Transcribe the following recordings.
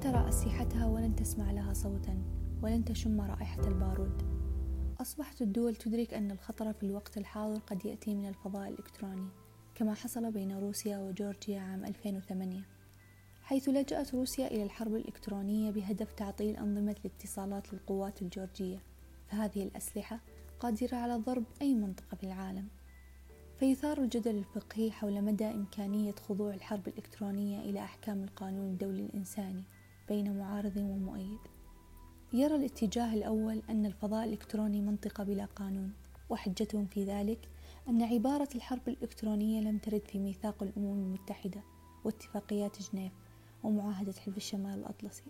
ترى أسلحتها ولن تسمع لها صوتا ولن تشم رائحة البارود. أصبحت الدول تدرك أن الخطر في الوقت الحاضر قد يأتي من الفضاء الإلكتروني كما حصل بين روسيا وجورجيا عام 2008 حيث لجأت روسيا إلى الحرب الإلكترونية بهدف تعطيل أنظمة الاتصالات للقوات الجورجية. فهذه الأسلحة قادرة على ضرب أي منطقة في العالم. فيثار الجدل الفقهي حول مدى إمكانية خضوع الحرب الإلكترونية إلى أحكام القانون الدولي الإنساني. بين معارض ومؤيد. يرى الاتجاه الأول أن الفضاء الإلكتروني منطقة بلا قانون وحجتهم في ذلك أن عبارة الحرب الإلكترونية لم ترد في ميثاق الأمم المتحدة واتفاقيات جنيف ومعاهدة حلف الشمال الأطلسي.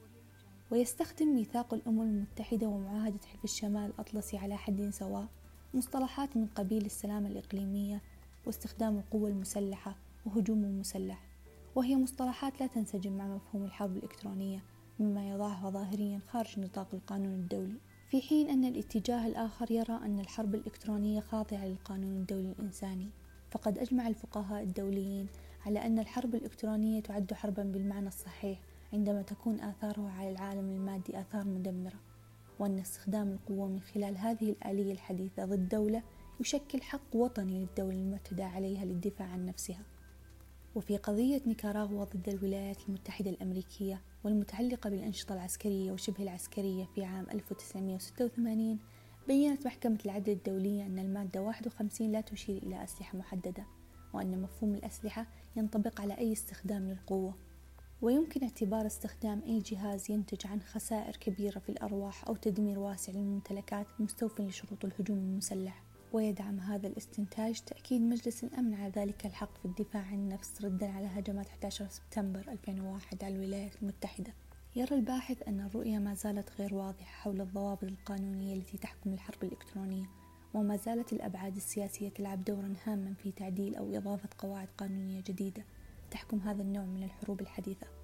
ويستخدم ميثاق الأمم المتحدة ومعاهدة حلف الشمال الأطلسي على حد سواء مصطلحات من قبيل السلامة الإقليمية واستخدام القوة المسلحة وهجوم المسلح وهي مصطلحات لا تنسجم مع مفهوم الحرب الإلكترونية مما يضعها ظاهريا خارج نطاق القانون الدولي. في حين أن الاتجاه الآخر يرى أن الحرب الإلكترونية خاضعة للقانون الدولي الإنساني فقد أجمع الفقهاء الدوليين على أن الحرب الإلكترونية تعد حربا بالمعنى الصحيح عندما تكون آثارها على العالم المادي آثار مدمرة. وأن استخدام القوة من خلال هذه الآلية الحديثة ضد دولة يشكل حق وطني للدولة المعتدى عليها للدفاع عن نفسها. وفي قضية نيكاراغوا ضد الولايات المتحدة الأمريكية والمتعلقة بالأنشطة العسكرية وشبه العسكرية في عام 1986 بيّنت محكمة العدل الدولية أن المادة 51 لا تشير إلى أسلحة محددة وأن مفهوم الأسلحة ينطبق على أي استخدام للقوة. ويمكن اعتبار استخدام أي جهاز ينتج عن خسائر كبيرة في الأرواح أو تدمير واسع للممتلكات مستوفٍ لشروط الهجوم المسلح. ويدعم هذا الاستنتاج تأكيد مجلس الأمن على ذلك الحق في الدفاع عن النفس ردا على هجمات 11 سبتمبر 2001 على الولايات المتحدة. يرى الباحث أن الرؤية ما زالت غير واضحة حول الضوابط القانونية التي تحكم الحرب الإلكترونية وما زالت الأبعاد السياسية تلعب دورا هاما في تعديل أو إضافة قواعد قانونية جديدة تحكم هذا النوع من الحروب الحديثة.